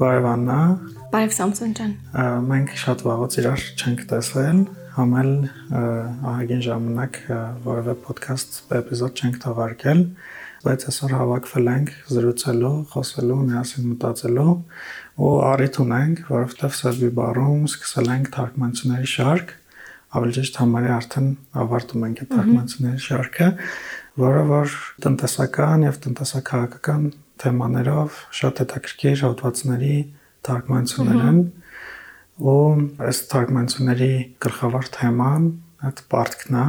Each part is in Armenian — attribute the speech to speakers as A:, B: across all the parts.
A: Բարև Աննա։
B: Բարև Սամսոն ջան։
A: Մենք շատ վաղուց իրար չենք տեսել, համել ահագին ժամանակ որևէ ոդքասթ էպիզոդ չենք թողարկել, բայց այսօր հավաքվել ենք զրուցելու, խոսելու, միասին մտածելու ու առիթ ունենք, որովհետև սերբի բարում սկսել ենք թարգմանությունների շարք, ավելի ճիշտ համարի արդեն ավարտում ենք այդ թարգմանությունների շարքը, որը որ տնտեսական եւ տնտեսակահաղական թեմաներով շատ հետաքրքիր հոդվածների թարգմանություններ են ու այս թարգմանությունների գլխավոր թեման այդ պարտքն է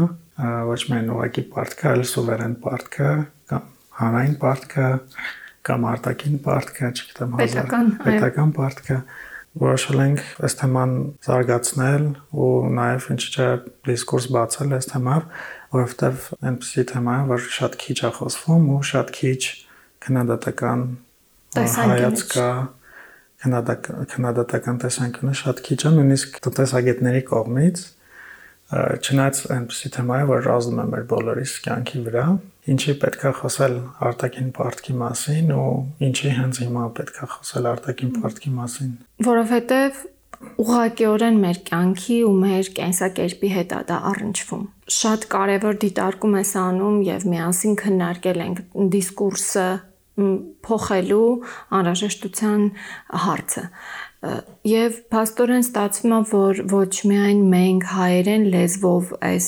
A: ոչ միայն ուղակի պարտքը, այլ սուվերեն պարտքը կամ հանրային պարտքը կամ արտաքին պարտքը, չգիտեմ,
B: պետական
A: պետական պարտքը որոշել ենք այս թեման զարգացնել ու նաև ինչ չէ դիսկուրս բացել այս թեմայով, որովհետև այնպեսի թեմա է, որ շատ քիչ է խոսվում ու շատ քիչ քննադատական
B: հայացքա
A: քննադատական տեսանկյունը շատ քիչ է նույնիսկ տնտեսագետների կողմից չնայած այնպեսի թեմա է որ ազդում է մեր բոլորիս կյանքի վրա ինչի պետքա խոսել արտաքին պարտքի մասին ու ինչի հենց հիմա պետքա խոսել արտաքին պարտքի մասին
B: որովհետև ուղղակիորեն մեր կյանքի ու մեր կենսակերպի հետ է դա առնչվում շատ կարևոր դիտարկում ես անում եւ միասին քննարկել ենք դիսկուրսը փոխելու անհրաժեշտության հարցը եւ փաստորեն ստացվում է որ ոչ միայն մենք հայերեն լեզվով այս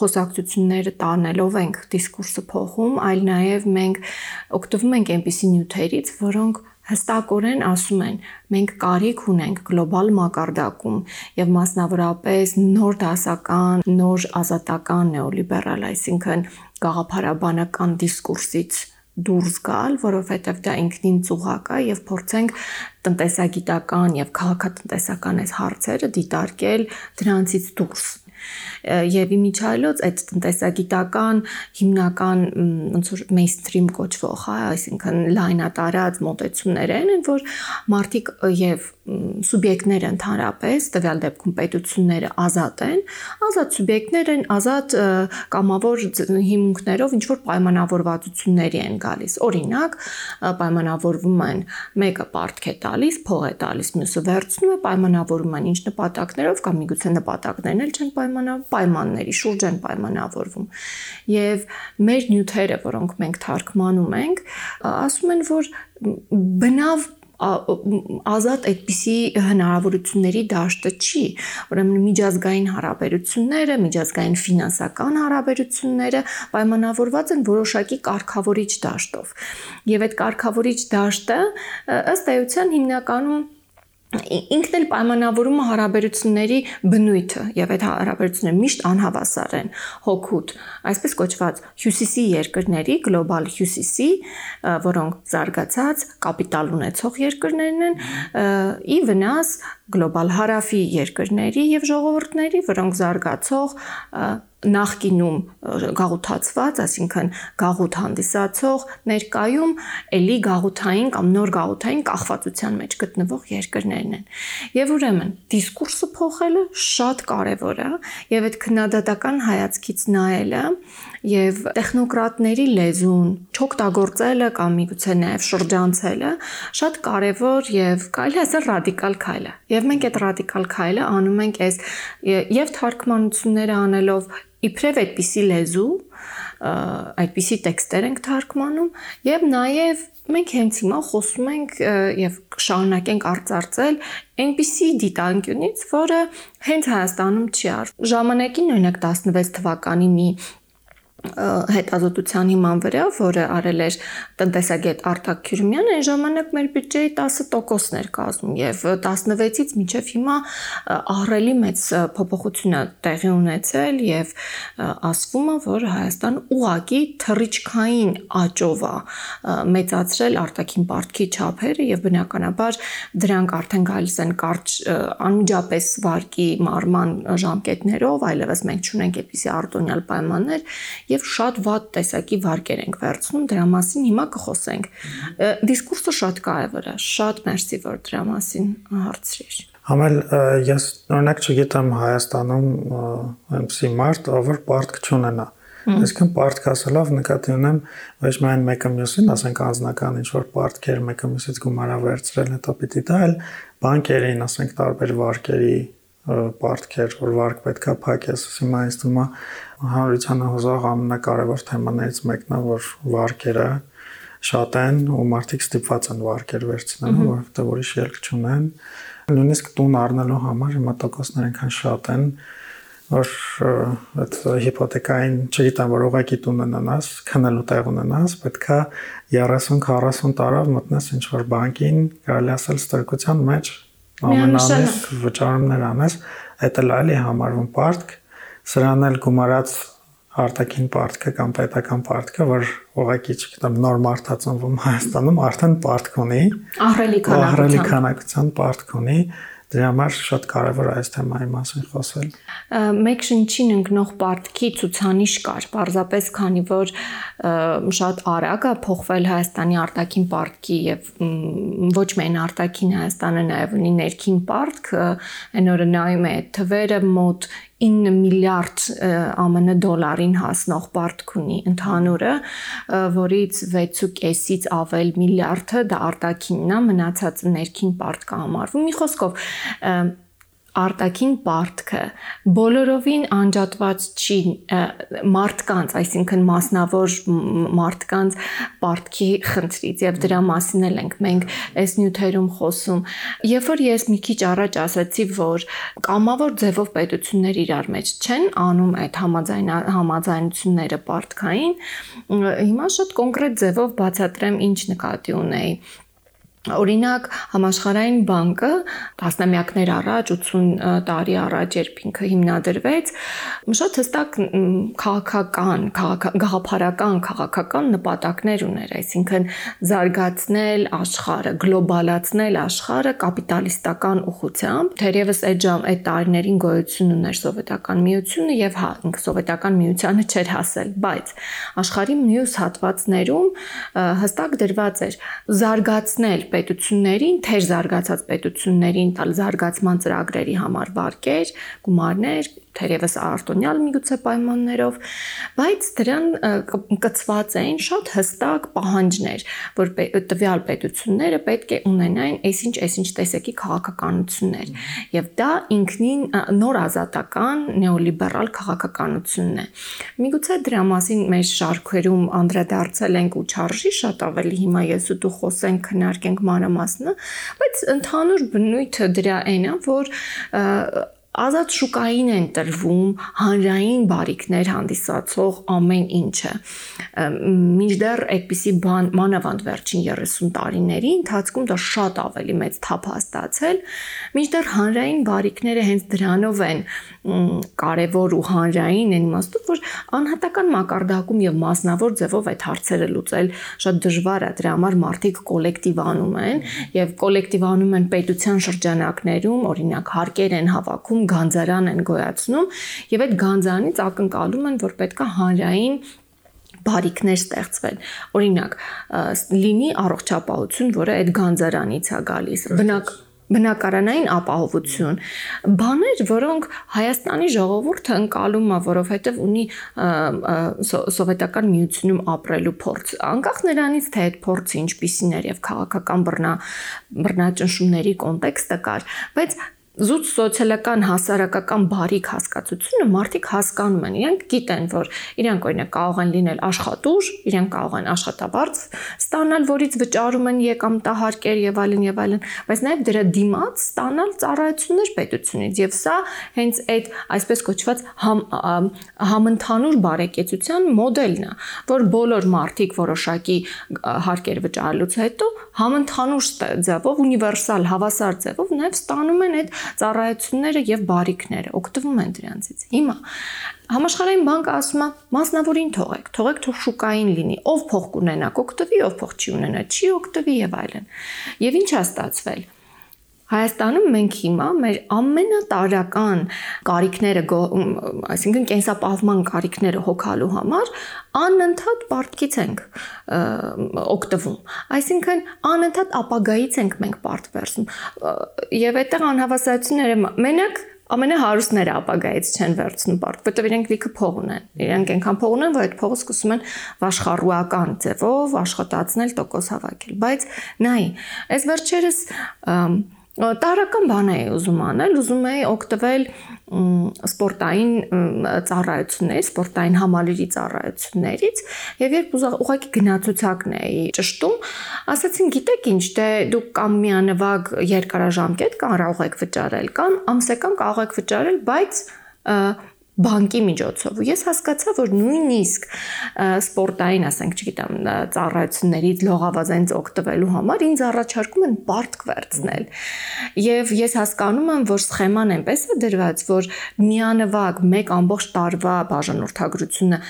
B: խոսակցությունները տանելով ենք դիսկուրսը փոխում, այլ նաեւ մենք օգտվում ենք այնպիսի նյութերից, որոնք հստակորեն ասում են մենք կարիք ունենք գլոբալ մակարդակում եւ մասնավորապես նոր դասական, նոր ազատական նեոլիբերալ, այսինքն գաղափարաբանական դիսկուրսից դուրս գալ, որովհետև դա ինքնին ծուղակ է եւ փորձենք տնտեսագիտական եւ քաղաքատնտեսական այս հարցերը դիտարկել դրանցից դուրս եւ իմիջայլոց այդ տնտեսագիտական հիմնական ոնց որ mainstream կոչվող, հա, այսինքն լայնատարած մոտեցումներ են, որ մարդիկ եւ սուբյեկտները ընդհանրապես տվյալ դեպքում պետությունները ազատ են, ազատ սուբյեկտներ են, ազատ կամավոր հիմունքներով ինչ որ պայմանավորվածությունների են գալիս։ Օրինակ, պայմանավորվում են մեկը պարտք է տալիս, փող է տալիս, մյուսը վերցնում է, պայմանավորվում են ինչ նպատակներով կամ միգուցե նպատակներն էլ չեն պայմանավորվում, պայմանների շուրջ են պայմանավորվում։ Եվ մեր նյութերը, որոնք մենք թարգմանում ենք, ասում են, որ բնավ ազատ այդպիսի հնարավորությունների դաշտը չի։ Ուրեմն միջազգային հարաբերությունները, միջազգային ֆինանսական հարաբերությունները պայմանավորված են որոշակի կարգավորիչ դաշտով։ Եվ այդ կարգավորիչ դաշտը ըստ էության հիմնականում ինքն էլ պայմանավորում է հարաբերությունների բնույթը եւ այդ հարաբերությունները միշտ անհավասար են հոգուտ այսպես կոչված հյուսիսի երկրների գլոբալ հյուսիսի որոնք զարգացած կապիտալ ունեցող երկրներն են ի վնաս գլոբալ հարավի երկրների եւ ժողովուրդների, որոնք զարգացող նախկինում գաղութացված, այսինքն գաղութ հանդիսացող ներկայում էլի գաղութային կամ նոր գաղութային կախվածության մեջ գտնվող երկրներն են։ Եվ ուրեմն դիսկուրսը փոխելը շատ կարևոր է եւ այդ քննադատական հայացքից նայելը եւ տեխնոկրատների լեզուն չօգտագործելը կամ միգուցե նաեւ շրջանցելը շատ կարեւոր եւ կարելի ասել ռադիկալ քայլ է։ Եվ մենք այդ ռադիկալ քայլը անում ենք այս եւ թարգմանությունները անելով իբրև այդպիսի լեզու այդպիսի տեքստեր ենք թարգմանում եւ նաեւ մենք հենց հիմա խոսում ենք եւ շարունակենք արծարծել այնպիսի դիտանկյունից, որը հենց Հայաստանում չի արվում։ Ժամանակին օրինակ 16 թվականի մի հետազոտության հիման վրա, որը արել էր տնտեսագետ Արտակ Քյուրմյանը, այն ժամանակ մեր բյուջեի 10%-ն էր կազմում եւ 16-ից մինչեւ հիմա ահռելի մեծ փոփոխություն է տեղի ունեցել եւ ասվում է, որ Հայաստան ուղակի թռիչքային աճով է մեծացրել արտաքին պարտքի չափերը եւ բնականաբար դրանք արդեն գալիս են կարճ անմիջապես վարկի մարման ժամկետներով, այլևս մենք չունենք այդպիսի արտոնյալ պայմաններ եւ շատ վատ տեսակի վարկեր ենք վերցնում, դրա մասին հիմա կխոսենք։ Դիսկուրսը շատ կարևոր է, շատ մերսի որ դրա մասին հարցրիր։
A: Համել ես օրինակ չգիտեմ Հայաստանում այնպեսի մարդ, ով պարտք չունենա։ Այսինքն պարտք ասելով նկատի ունեմ ոչ միայն մեկը մյուսին, ասենք անձնական ինչ որ պարտքեր մեկը մյուսից գումարա վերցրել, հետո պիտի դա էլ բանկերին, ասենք տարբեր վարկերի պարտքեր, որ վարկ պետքա փակես, հիմա ինձ թվում է հանրությանը հոզող ամենակարևոր թեմաներից մեկն է, որ վարկերը շատ են ու մարդիկ ստիպված են վարկեր վերցնելու, որովհետեւ ուրիշ ելք չունեն։ Նույնիսկ տուն առնելու համար հիմա տոկոսներ այնքան շատ են, որ այդ հիպոթեկային, չգիտեմ, որ ուղակի տուն ունենաս, քնելու տեղ ունենաս, պետքա 30-40 տարով մտնես ինչ որ բանկին, կարելի ասել ստրկության մեջ ամենամեծ վճարումներ անես, այդ էլ այլի համարվում պարտք, սրան էլ գումարած արտաքին պարտքը կամ պետական պարտքը, որ ուղղակի չգիտեմ նոր մարտածնվում Հայաստանում արդեն պարտք ունի,
B: ահրելի քանակության,
A: ահրելի քանակության պարտք ունի, Դրա համար շատ կարևոր է այս թեմայի մասին խոսել։
B: Մեկ շնչին ընկնող պարտքի ցուցանիշ կար, պարզապես քանի որ շատ արագ է փոխվել Հայաստանի արտաքին պարտքի եւ ոչ միայն արտաքին Հայաստանը նաեւ ունի ներքին պարտք, այն օրը նայում է թվերը մոտ 9 միլիարդ ԱՄՆ դոլարին հասնող պարտք ունի ընդհանուրը, որից 6.5-ից ավել միլիարդը դա արտաքինն է, մնացածը ներքին պարտք է համարվում։ Մի խոսքով արտաքին պարտքը բոլորովին անջատված չի մարդկանց, այսինքն մասնավոր մարդկանց պարտքի խնդրից եւ դրա մասին էլ ենք մենք այս նյութերում խոսում։ Երբ որ ես մի քիչ առաջ ասացի, որ կամավոր ձևով պետություններ իրար մեջ չեն անում այդ համաձայն համաձայնությունները պարտքային, հիմա շատ կոնկրետ ձևով բացատրեմ ինչ նկատի ունեի Օրինակ համաշխարհային բանկը տասնամյակներ առաջ 80 տարի առաջ երբ ինքը հիմնադրվեց, շատ հստակ քաղաքական, գաղափարական, քաղաքական նպատակներ ուներ, այսինքն զարգացնել աշխարհը, գլոբալացնել աշխարհը կապիտալիստական ուղղությամբ։ Թերևս այդ ժամ այդ տարիներին գոյություն ուներ սովետական միությունը եւ հա, ինքը սովետական միությանը չէր հասել, բայց աշխարհի մյուս հատվածներում հստակ դրված էր զարգացնել պետություններին, թեր զարգացած պետություններին տալ զարգացման ծրագրերի համար վարկեր, գումարներ, թերևս արտոնյալ միգուցե պայմաններով, բայց դրան կծված էին շատ հստակ պահանջներ, որ տվյալ պետությունները պետք է ունենային այսինչ այսինչ տեսակի քաղաքականություններ։ Եվ դա ինքնին նոր ազատական նեոլիբերալ քաղաքականությունն է։ Միգուցե դրա մասին մեր շարքերում անդրադարձել ենք ու չարժի շատ ավելի հիմա ես ու դու խոսենք, քննարկենք մանրամասնը, բայց ընդհանուր բնույթը դրա այն է, որ ազատ շուկային են տրվում հանրային բարիկներ հանդիսացող ամեն ինչը։ Մինչդեռ այդպիսի բան մանավանդ վերջին 30 տարիների ընթացքում դա շատ ավելի մեծ թափ հաստացել, մինչդեռ հանրային բարիկները հենց դրանով են կարևոր ու հանրային են իմաստով, որ անհատական մակարդակում եւ մասնավոր ձևով այդ հարցերը լուծել շատ դժվար է։ Դրա համար մարդիկ կոլեկտիվանում են եւ կոլեկտիվանում են պետության շրջանակներում, օրինակ հարկեր են հավաքում գանձարան են գոյացնում եւ այդ գանձարանից ակնկալում են, որ պետքա հանրային բարիկներ ստեղծվել։ Օրինակ, լինի առողջապահություն, որը այդ գանձարանից է գալիս։ Բնակ բնակարանային ապահովություն բաներ, որոնք Հայաստանի ժողովուրդը ընկալում է, որովհետև ունի սովետական միությունում ապրելու փորձ։ Անկախ նրանից, թե այդ փորձը ինչպիսին էր եւ քաղաքական բռնա բռնաճնշումների կոնտեքստը կար, բայց զուտ սոցիալական հասարակական բարիք հասկացությունը մարդիկ հասկանում են։ Իրենք գիտեն, որ իրենք օրինակ կարող են լինել աշխատուժ, իրենք կարող են աշխատավարձ ստանալ, որից վճարում են եկամտահարկեր եւ այլն եւ այլն, բայց նաեւ դրա դիմաց ստանալ ծառայություններ պետությունից եւ սա հենց այդ այսպես կոչված համ, համընդհանուր բարեկեցության մոդելն է, որ բոլոր մարդիկ որոշակի հարկեր վճարելուց հետո համընդհանուր ձևով ունիվերսալ հավասար ձևով նաեւ ստանում են այդ ծառայությունները եւ բարիկները օգտվում են դրանցից։ Հիմա Համաշխարհային բանկը ասում է մասնավորին թողեք, թողեք թող շուկային լինի, ով փող կունենա, կօգտվի, ով փող չի ունենա, չի օգտվի եւ այլն։ Եվ ինչ է ստացվել։ Հայաստանում մենք հիմա մեր ամենատարական կարիքները, այսինքն կենսապահովման կարիքները հոգալու համար անընդհատ պարտքից ենք օգտվում։ Այսինքն անընդհատ ապագայից ենք մենք պարտ վերցնում։ Եվ այդտեղ անհավասարությունները մենակ ամենահարուստները ապագայից չեն վերցնում պարտք, որտեղ իրենք լիքը փող ունեն։ Իրենք այնքան փող ունեն, որ այդ փողը սկսում են աշխարհուական ձևով աշխատացնել, տոկոս հավաքել։ Բայց նայ, այս վերջերս տարական բան էի ուզում անել, ուզում էի օգտվել սպորտային ծառայություններից, սպորտային համալիրի ծառայություններից, եւ երբ ուղղակի գնացուցակն էի ճշտում, ասացին, գիտեք ինչ, դե դուք կամ միանվագ երկարաժամկետ կարող եք վճարել, կամ ամսական կարող եք վճարել, բայց բանկի միջոցով։ Ու ես հասկացա, որ նույնիսկ սպորտային, ասենք, չգիտեմ, ծառայություններից լողավազանից օգտվելու համար ինձ առաջարկում են պարտք վերցնել։ Եվ ես հասկանում եմ, որ սխեման այնպես է դրված, որ միանվագ մեկ ամբողջ տարվա բաժանորդագրությունը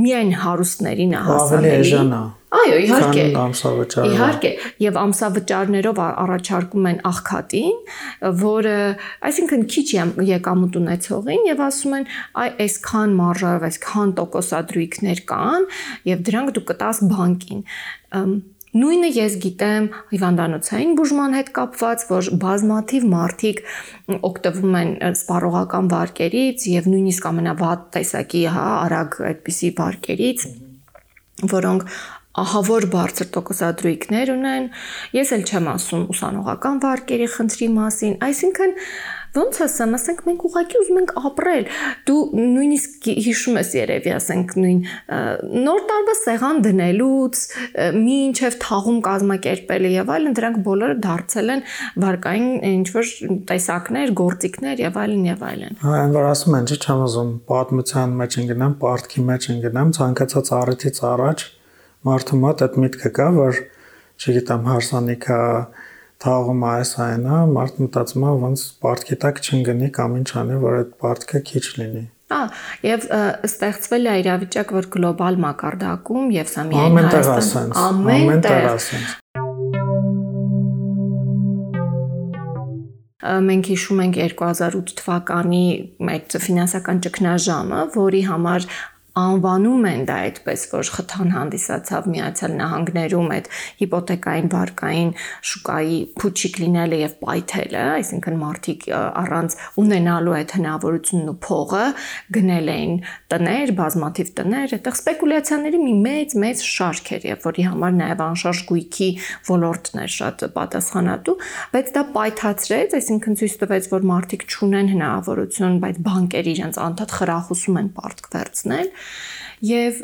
B: միայն հարուստներին է
A: հասանելի։
B: Այո, իհարկե։
A: Ամսավճար։
B: Իհարկե, եւ ամսավճարներով առաջարկում են աղքատին, որը, այսինքն քիչ եկամուտ ունեցողին եւ ասում են, այ այսքան մարժայով, այսքան տոկոսադրույքներ կան եւ դրանք դու կտաս բանկին Նույնը ես գիտեմ հիվանդանոցային բուժման հետ կապված, որ բազմաթիվ մարդիկ օգտվում են սպառողական վարկերից եւ նույնիսկ ամենավատ տեսակի, հա, արագ այդպիսի վարկերից, որոնք ահավոր բարձր տոկոսադրույքներ ունեն։ Ես էլ չեմ ասում ուսանողական վարկերի խնդրի մասին, այսինքն ոնց ասեմ, ասենք մենք ուղղակի ուզում ենք ապրել։ Դու նույնիսկ հիշում ես երևի, ասենք նույն նոր տարվա սեղան դնելուց, մինչև թաղում կազմակերպելը եւ այլն, դրանք բոլորը դարձել են վարկային ինչ որ տեսակներ, գործիքներ եւ այլն եւ այլն։
A: Հա, այն որ ասում են, չի չեմ ուզում պատմության մեջ ընկնամ, պարտքի մեջ ընկնամ, ցանկացած առիթից առաջ մարդու մոտ այդ միտքը կա, որ չգիտեմ, հարսանիքա թաղում այս այնա, մարդ մտածում է ոնց պարտքի տակ չընկնի կամ ինչ անի, որ այդ պարտքը քիչ լինի։
B: Ա, եւ ստեղծվել է իրավիճակ, որ գլոբալ մակարդակում եւ սա միայն
A: Հայաստան ամեն տեղ
B: մենք հիշում ենք 2008 թվականի այդ ֆինանսական ճգնաժամը, որի համար անվանում են դա այդպես, որ խթան հանդիսացավ Միացյալ Նահանգներում այդ հիպոթեկային վարկային շուկայի փուչիկ լինելը եւ պայթելը, այսինքն մարդիկ առանց ունենալու այդ հնարավորությունն ու փողը գնել էին տներ, բազմաթիվ տներ, այդտեղ սպեկուլյացիաների մի մեծ մեծ շարք էր, եւ որի համար նաեւ անշարժ գույքի ոլորտն էր շատ պատասխանատու, բայց դա պայթացրեց, այսինքն ցույց տվեց, որ մարդիկ չունեն հնարավորություն, բայց բանկերը իրենց անդադ խրախուսում են պարտք վերցնել Եվ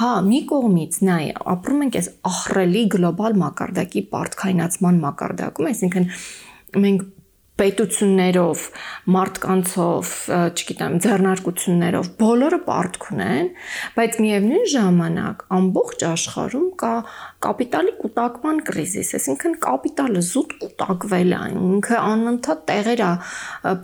B: հա, մի կողմից նայ, ապրում ենք այս ահռելի գլոբալ մակարդակի պարտքայնացման մակարդակում, այսինքն մենք պետություններով, մարդկանցով, չգիտեմ, ձեռնարկություններով բոլորը պարտք ունեն, բայց միևնույն ժամանակ ամբողջ աշխարհում կա կապիտալի կուտակման կրիզիս, այսինքն կապիտալը զուտ կուտակվել է, ինքը անընդհատ տեղեր է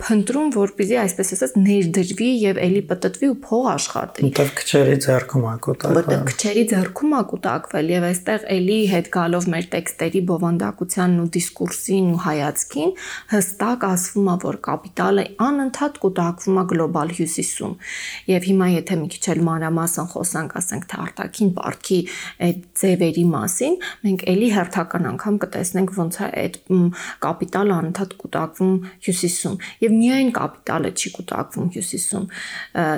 B: փնտրում, որպեսզի այսպես ասած ներդրվի եւ ելի պատտվի ու փող աշխատի։
A: Որտեղ քչերի ձեռքում է կուտակվել։
B: Որտեղ քչերի ձեռքում է կուտակվել եւ այստեղ ելի հետ գալով մեր տեքստերի բովանդակությանն ու դիսկուրսին ու հայացքին հստակ ասվում է, որ կապիտալը անընդհատ կուտակվում է գլոբալ հյուսիսում։ Եվ հիմա եթե մի քիչ էլ մանրամասն խոսանք, ասենք թե արտաքին պարտքի այդ ձևերի մասին մենք ելի հերթական անգամ կտեսնենք ոնց է այդ կապիտալը անընդհատ կուտակվում հյուսիսում եւ միայն կապիտալը չի կուտակվում հյուսիսում։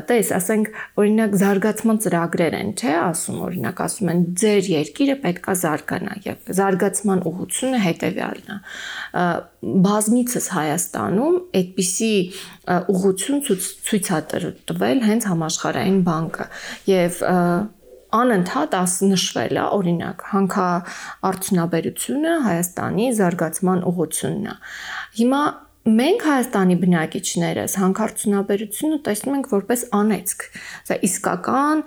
B: Տես, ասենք օրինակ զարգացման ծրագրեր են, չէ, ասում օրինակ ասում են ձեր երկիրը պետքա զարգանա եւ զարգացման ուղղությունը հետեւյալն է բազմիցս Հայաստանում այդպիսի ուղղություն ցույց է տվել հենց համաշխարհային բանկը եւ անընդհատ աս նշվել է օրինակ հանքա արդյունաբերությունը Հայաստանի զարգացման ուղղությունն է հիմա մենք Հայաստանի բնակիչներս հանքարդյունաբերությունը տեսնում ենք որպես անեծք։ Սա իսկական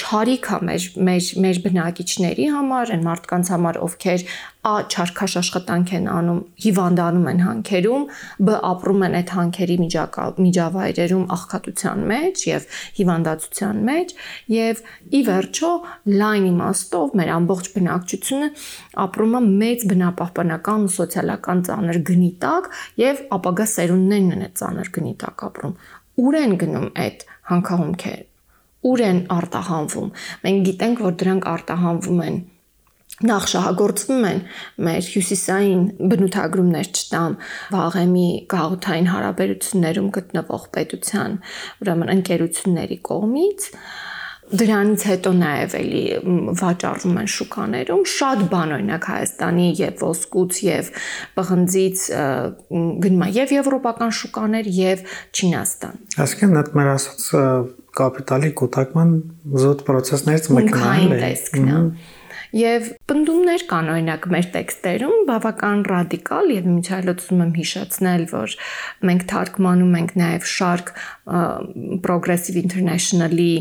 B: չարիք է մեր մեր մեր բնակիչների համար, այն մարդկանց համար, ովքեր Ա չարքաշ աշխատանք են անում, հիվանդանում են հանքերում, Բ ապրում են այդ հանքերի միջավայրերում աղքատության մեջ եւ հիվանդացության մեջ եւ ի վերջո լայն իմաստով մեր ամբողջ բնակչությունը ապրում է մեծ բնապահպանական ու սոցիալական ծանր գնի տակ եւ ապագա սերունդներն են այդ ծանր գնի տակ ապրում։ Ուր են գնում այդ հանքահումքերը։ Ուր են արտահանվում։ Մենք գիտենք, որ դրանք արտահանվում են նախ շահագործվում են մեր հյուսիսային բնութագրումներ չտամ վաղեմի գաղութային հարաբերություններում գտնվող պետության ուրեմն ընկերությունների կողմից դրանից հետո նաև էլի վաճառվում են շուկաներում շատ բան օրինակ Հայաստանի եւ ոսկուց եւ պղնձից գնում է եւ եվրոպական շուկաներ եւ Չինաստան։
A: Այսինքն այդ մեր ասած կապիտալի կൂട്ടակման զոտ process-ներից մեկն
B: է։ Եվ պնդումներ կան օրինակ մեր տեքստերում բավական ռադիկալ եւ միջայլոց ուզում եմ հիշեցնել, որ մենք թարգմանում ենք նաեւ շարք Progressive International-ի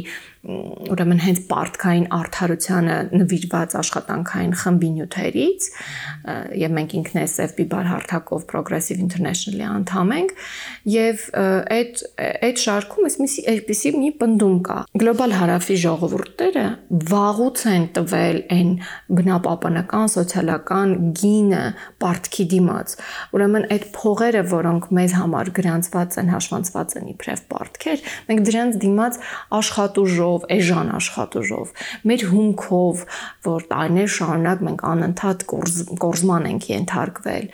B: ուրեմն հենց պարտքային արդարությանը նվիրված աշխատանքային խմբի նյութերից եւ մենք ինքնես FB բար հարթակով Progressive International-ի անդամ ենք եւ այդ այդ շարքում էսմիսի այդպիսի մի պնդում կա. Գլոբալ հարավի ժողովուրդները վաղուց են տվել այն բնապահպանական սոցիալական գինը պարտքի դիմաց ուրեմն այդ փողերը որոնք մեզ համար գրանցված են հաշվանցված են իբրև պարտքեր մենք դրանց դիմաց աշխատուժով ուժով, էժան աշխատուժով, մեր հումքով, որ տարիներ շարունակ մենք անընդհատ կորզման ենք ենթարկվել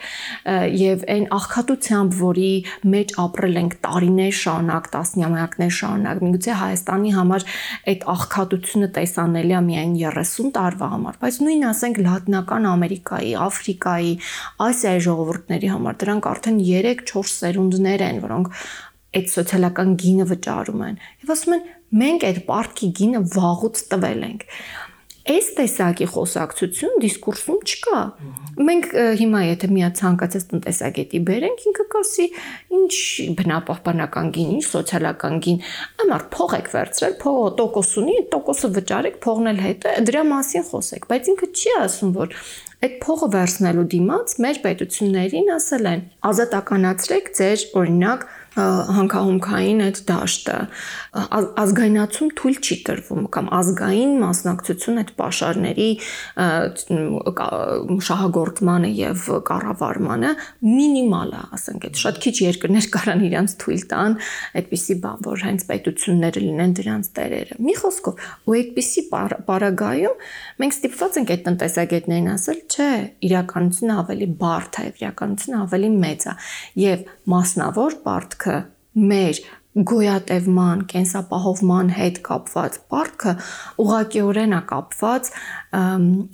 B: եւ այն աղքատությամբ, որի մեջ ապրել ենք տարիներ շարունակ, տասնամյակներ շարունակ, միգուցե Հայաստանի համար այդ աղքատությունը տեսանելի է միայն 30 տարվա համար, բայց նույն ասենք Լատինական Ամերիկայի, Աֆրիկայի, Ասիայի ժողովուրդների համար դրանք արդեն 3-4 սերունդներ են, որոնք այդ սոցիալական գինը վճարում են։ Եվ ասում են, մենք այդ պարտքի գինը վաղուց տվել ենք այս տեսակի խոսակցություն դիսկուրսում չկա։ Մենք հիմա եթե միա ցանկացած տնտեսագետի բերենք, ինքը կասի, ինչ բնապահպանական գին, ինչ սոցիալական գին, ամառ փող եք վերցրել, փողը տոկոս ունի, տոկոսը վճարեք, փողն էլ հետ է, դրա մասին խոսեք, բայց ինքը չի ասում, որ այդ փողը վերցնելու դիմաց մեր պետություններին ասել են ազատականացրեք ձեր օրինակ հանքահումքային այդ դաշտը ազգայնացում թույլ չի տրվում կամ ազգային մասնակցություն այդ պաշարների շահագործմանը եւ կառավարմանը մինիմալ է, ասենք այդ շատ քիչ երկրներ կարան իրանց թույլ տան այդպիսի բան, որ հենց պետությունները լինեն դրանց տերերը։ Մի խոսքով, ու այդպիսի պարագայում մենք ստիպված ենք այդ տնտեսագետներին ասել, չէ, իրականությունը ավելի բարդ է, իրականությունը ավելի մեծ է եւ մասնավոր պարտքը մեր գոյատևման, կենսապահովման հետ կապված պարտքը ուղղակիորեն է կապված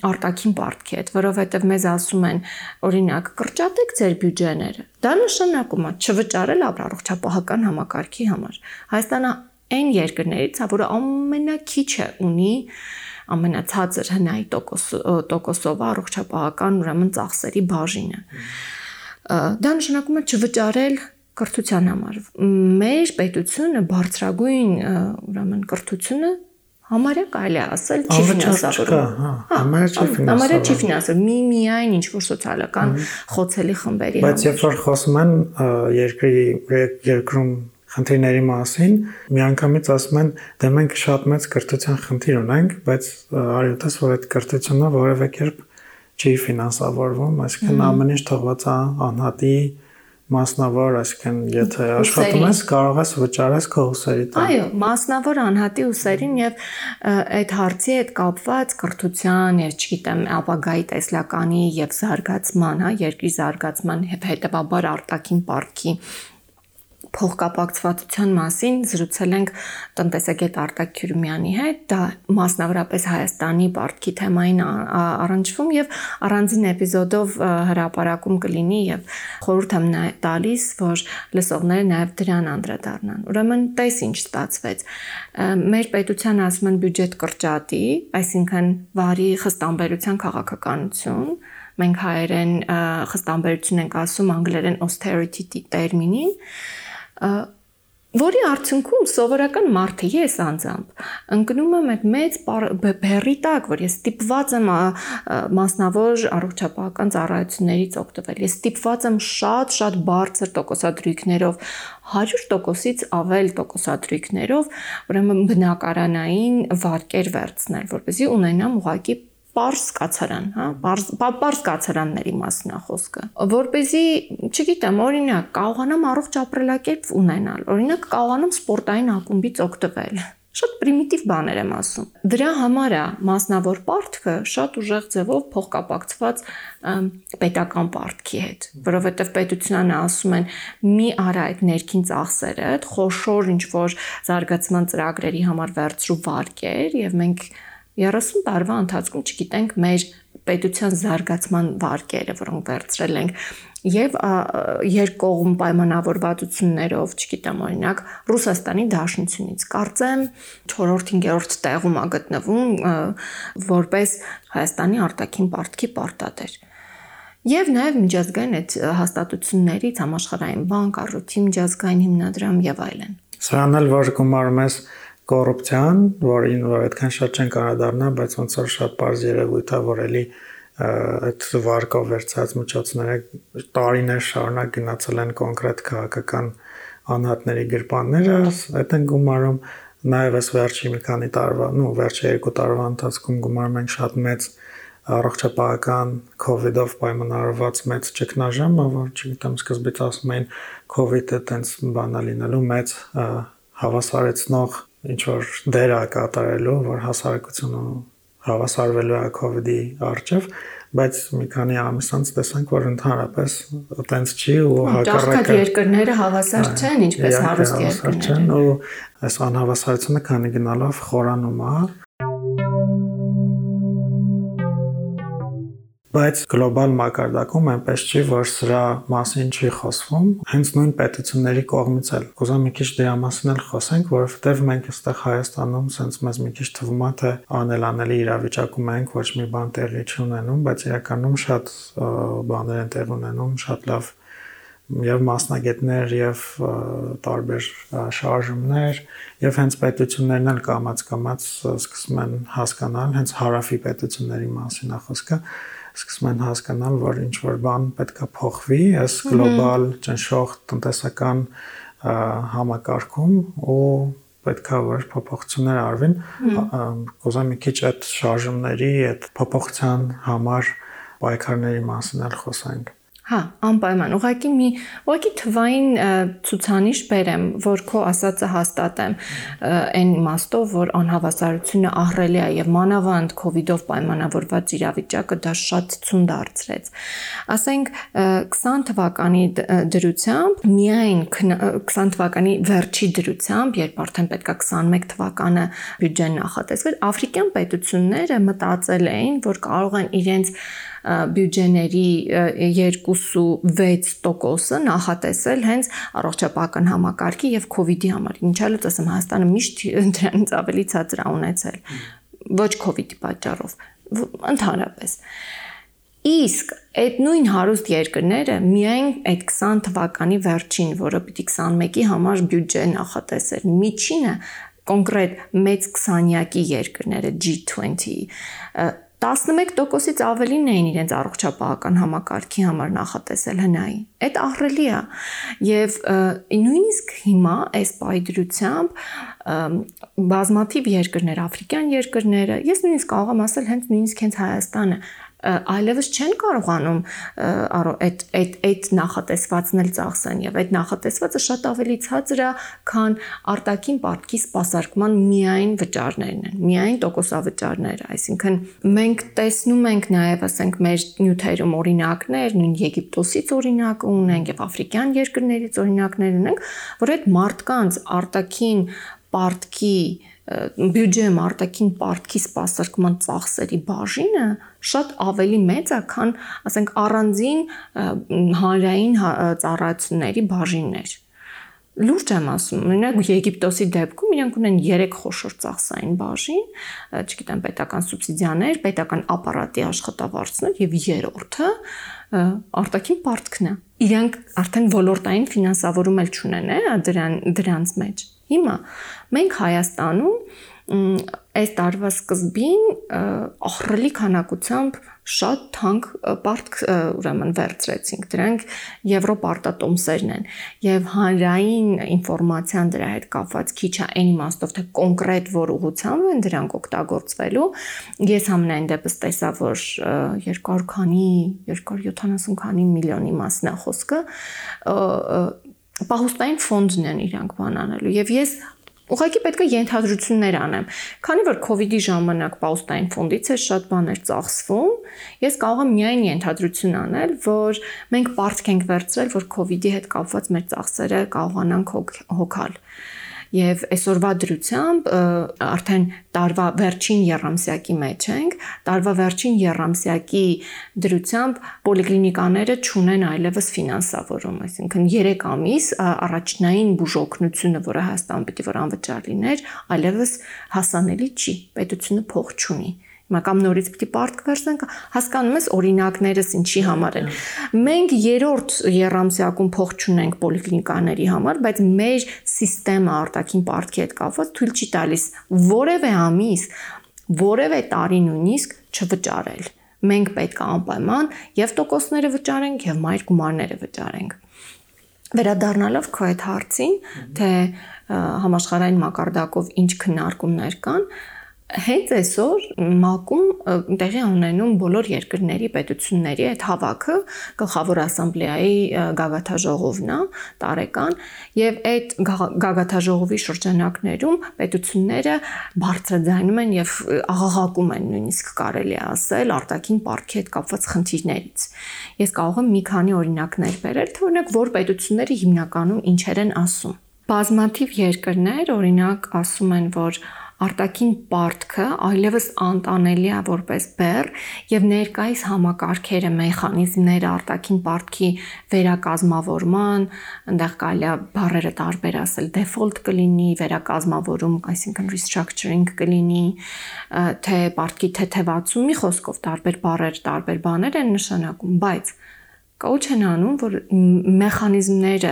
B: արտաքին պարտքի հետ, որովհետև մեզ ասում են, օրինակ, կրճատեք ձեր բյուջեները։ Դա նշանակում է չվճարել առողջապահական համակարգի համար։ Հայաստանը այն երկրներից է, որը ամենակիչը ունի ամենացածր հնայի տոկոս տոկոսով առողջապահական ուրեմն ծախսերի բաժինը։ Դա նշանակում է չվճարել կրթության համար։ Մեր պետությունը բարձրագույն ուրեմն կրթությունը համարյա կարելի ասել չի ֆինանսավորում։
A: Հա, համարյա չի ֆինանսավորում։
B: Համարյա չի ֆինանսավորում։ Մի միայն ինչ որ սոցիալական խոցելի խմբերի
A: համար։ Բայց երբ որ խոսում են երկրի երկրում խնդիրների մասին, միանգամից ասում են, դե մենք շատ մեծ կրթության խնդիր ունենք, բայց արյութս որ այդ կրթությունը որևէ կերպ չի ֆինանսավորվում, այսինքն ամեն ինչ թողված է անհատի մասնավոր, այսինքն եթե աշխատում ես, կարող ես վճարես քո ուսերի տան։
B: Այո, մասնավոր անհատի ուսերին եւ այդ հարցի հետ կապված կրթության եւ չգիտեմ, ապագայի տեսլականի եւ զարգացման, հա, երկրի զարգացման եւ հետեւաբար արտաքին պարտքի փոխկապակցվածության մասին զրուցել ենք տնտեսագետ Արտակ Քյուրմյանի հետ, դա մասնավորապես Հայաստանի պարտքի թեմային առնչվում եւ առանձին էպիզոդով հրապարակում կլինի եւ խորհուրդ եմ տալիս, որ լսողները նաեւ դրան անդրադառնան։ Ուրեմն տես ինչ ստացվեց։ Մեր պետության ասում են բյուջետ կրճատի, այսինքն վարի խստամբերության քաղաքականություն, մենք հայերեն խստամբերություն ենք ասում անգլերեն austerity տերմինին որի արդյունքում սովորական մարդը ես անձամբ ընկնում եմ այդ մեծ բերի տակ, որ ես ստիպված եմ մասնավոր առողջապահական ծառայություններից օգտվել։ Ես ստիպված եմ շատ-շատ բարձր տոկոսադրույքներով 100%-ից ավել տոկոսադրույքներով, ուրեմն բնակարանային վարկեր վերցնել, որպեսզի ունենամ ուղակի པարս կացարան, հա, պարս պարս կացարանների մասն է խոսքը։ Որ เป զի, չգիտեմ, օրինակ, կարողանամ առողջ ապրելակերպ ունենալ, օրինակ կարողանամ սպորտային ակումբից օգտվել շատ պրիմիտիվ բաներ եմ ասում։ Դրա համար է մասնավոր պարտքը շատ ուժեղ ձևով փոխկապակցված պետական պարտքի հետ, որովհետև պետությանը ասում են՝ մի արա այդ ներքին ծախսերը, այդ խոշոր ինչ որ զարգացման ծրագրերի համար վերցրու վարկեր, եւ մենք 30 տարվա ընթացքում չգիտենք մեր պետության զարգացման վարկերը, որոնք վերցրել ենք եւ երկկողմ պայմանավորվածություններով, չգիտեմ, օրինակ Ռուսաստանի Դաշնությունից կարծեմ 4-5-րդ տեղում ա գտնվում որպես Հայաստանի արտաքին պարտքի պարտադեր։ Եվ նաև միջազգային այդ հաստատություններից համաշխարհային բանկ, առողջի միջազգային հիմնադրամ եւ այլն։
A: Սրանն էլ որ գումարում ես կոռուպցիան, որին որ այդքան շատ չեն անդառնա, բայց ոնց որ շատ པարզ երևույթ է, որ էլի այդ վարկով վերցած միջոցները տարիներ շարունակ գնացել են կոնկրետ քաղաքական անհատների գրպանները, այդ են գումարում նաև այս վերջի մի քանի տարվա, նո վերջի երկու տարվա ընթացքում գումարում են շատ մեծ առողջապահական COVID-ով պայմանավորված մեծ ճգնաժամ, որ չգիտեմ սկզբից ասում էին COVID-ը տենց բանա լինելու մեծ հավասարեցնող ինչ որ դեր է կատարելու, որ հասարակությունը հավասարվելու է COVID-ի արժև, բայց մի քանի ամիս անց տեսանք, որ ընդհանրապես այտենց չի ու
B: հակառակը երկրները հավասար չեն, ինչպես հարուստ երկրները։
A: Ու այս անհավասարությունը քանի գնալով խորանում է բայց գլոբալ մակարդակում այնպես չի, որ սրա մասին չի խոսվում, հենց նույն պետությունների կողմից էլ։ Կուզեմ մի քիչ դրա մասին էլ խոսենք, որովհետև մենք այստեղ Հայաստանում sense մեզ մի քիչ թվում է, թե անելանելի իրավիճակում ենք, ոչ մի բան տեղի չունենում, բայց իրականում շատ բաներ են տեղ ունենում, շատ լավ եւ մասնագետներ եւ տարբեր շարժումներ եւ հենց պետություններն էլ կամած կամած սկսում են հասկանալ հենց հարավի պետությունների մասին է խոսքը սկսում են հասկանալ, որ ինչ որ բան պետքա փոխվի այս գլոբալ ճնշող տնտեսական համակարգում ու պետքա որ փոփոխություններ արվին կոզա մի քիչ այդ շարժումների, այդ փոփոխության համար պայքարների մասին էլ խոսանք
B: Հա, անպայման։ Ուղղակի մի ուղղակի թվային ցուցանիշ բերեմ, որ քո ասածը հաստատեմ այն իմաստով, որ անհավասարությունը ահռելի է եւ մանավանդ կ ូវ իդով պայմանավորված իրավիճակը դա շատ ցուն դարձրեց։ Ասենք 20 թվականի դրությամբ միայն 20 թվականի վերջի դրությամբ, երբ արդեն պետքա 21 թվականը բյուջեն նախատեսվեր, աֆրիկյան պետությունները մտածել էին, որ կարող են իրենց բյուջեների 2.6%-ը նախատեսել հենց առողջապահական համակարգի եւ կ ូវ իդի համար։ Ինչա՞ լուծ ասեմ Հայաստանը միշտ դրանից ավելի ցածր է ունեցել։ Ոչ կ ូវ իդի պատճառով, ընդհանրապես։ Իսկ այդ նույն հարուստ երկրները միայն այդ 20 թվականի վերջին, որը պիտի 21-ի համար բյուջե նախատեսեր, միջինը կոնկրետ մեծ 20-յակի երկրները G20 11%-ից ավելին էին իրենց առողջապահական համակարգի համար նախատեսել հնայի։ Այդ ահռելի է։ Եվ նույնիսկ հիմա այս պայդրությամբ բազմաթիվ երկրներ, աֆրիկյան երկրները, ես նույնիսկ կարող եմ ասել հենց նույնիսկ հենց Հայաստանը այլևս չեն կարողանում այդ այդ այդ նախատեսվածն էլ ծախսեն եւ այդ նախատեսվածը շատ ավելի ցածր է, քան արտաքին պարտքի սպասարկման միայն վճարներն են, միայն տոկոսավճարները, այսինքն մենք տեսնում ենք նաեւ, ասենք, մեր նյութերում օրինակներ, նույն Եգիպտոսից օրինակ ունենք եւ աֆրիկյան երկրներից օրինակներ ունենք, որ այդ մարդկանց արտաքին պարտքի բյուջեում արտաքին պարտքի սպասարկման ծախսերի բաժինը շատ ավելի մեծ է, քան, ասենք, առանձին հանրային հա, ծառայությունների բաժիններ։ Լուրջ եմ ասում, օրինակ Եգիպտոսի դեպքում իրենք ունեն 3 խոշոր ծախսային բաժին, չգիտեմ, պետական սուբսիդիաներ, պետական ապարատի աշխատավարձներ եւ երրորդը արտաքին պարտքն է։ Իրենք արդեն ոլորտային ֆինանսավորում էլ չունեն, է, դրան դրանց մեջ։ Հիմա մենք Հայաստանում այս տարվա սկզբին ահռելի քանակությամբ շատ թանկ պարտք ուրեմն վերցրեցինք։ Դրանք եվրոպարտատոմսերն են եւ հանրային ինֆորմացիան դրա հետ կապված քիչ է այն իմաստով թե կոնկրետ որ ուղղությամբ են դրանք օգտագործվելու։ Ես համենայն դեպս տեսա որ 200 քանի 270 քանի միլիոնի մասն է խոսքը պահուստային ֆոնդն են իրանք բան անելու եւ ես Ուղղակի պետք է ենթադրություններ անեմ։ Քանի որ կ ូវ իդի ժամանակ պաուստային ֆոնդից է շատ բաներ ծախսվում, ես կարող եմ միայն ենթադրություն անել, որ մենք պարտք ենք վերցրել, որ կ ូវ իդի հետ կապված մեր ծախսերը կարողանանք հոգալ եւ այսօրվա դրությամբ արդեն տարվա վերջին երամսյակի մեջ ենք տարվա վերջին երամսյակի դրությամբ պոլիկլինիկաները ճունեն այլևս ֆինանսավորում այսինքն 3 ամիս առաջնային բուժօգնությունը որը Հայաստան պիտի որ անվճար լիներ այլևս հասանելի չի պետությունը փող չունի Հիմա կամ նորից պիտի պարտք վերցնենք, հասկանում ես օրինակներս ինչի համար են։ Մենք երրորդ երամսյակում փող չունենք պոլիկլինիկաների համար, բայց մեր համակարգը արտաքին պարտքի հետ կապված թույլ չի տալիս որևէ ամիս, որևէ տարի նույնիսկ չվճարել։ Մենք պետք է անպայման եւ տոկոսները վճարենք եւ մայր գումարները վճարենք։ Վերադառնալով քո այդ հարցին, թե համաշխարհային մակարդակով ինչ քննարկումներ կան, հենց այսօր ՄԱԿ-ում տեղի ունենում բոլոր երկրների պետությունների այդ հավաքը գլխավոր ասամբլեայի գագաթաժողովն է տարեկան եւ այդ գագաթաժողովի շրջանակներում պետությունները բարձրաձայնում են եւ աղաղակում են նույնիսկ կարելի ասել արտաքին պարտքի հետ կապված խնդիրներից ես կարող եմ մի քանի օրինակներ բերել թե օրինակ որ պետությունները հիմնականում ինչեր են ասում բազմաթիվ երկրներ օրինակ ասում են որ արտաքին պարտքը այլևս անտանելի է որպես բեռ եւ ներկայիս համակարգերը, մեխանիզմները արտաքին պարտքի վերակազմավորման, այնտեղ կարելի է բառերը տարբեր ասել, default կլինի, վերակազմավորում, այսինքն restructuring կլինի, թե պարտքի թեթևացումի խոսքով տարբեր բառեր, տարբեր բաներ են նշանակում, բայց կոչ են անում, որ մեխանիզմները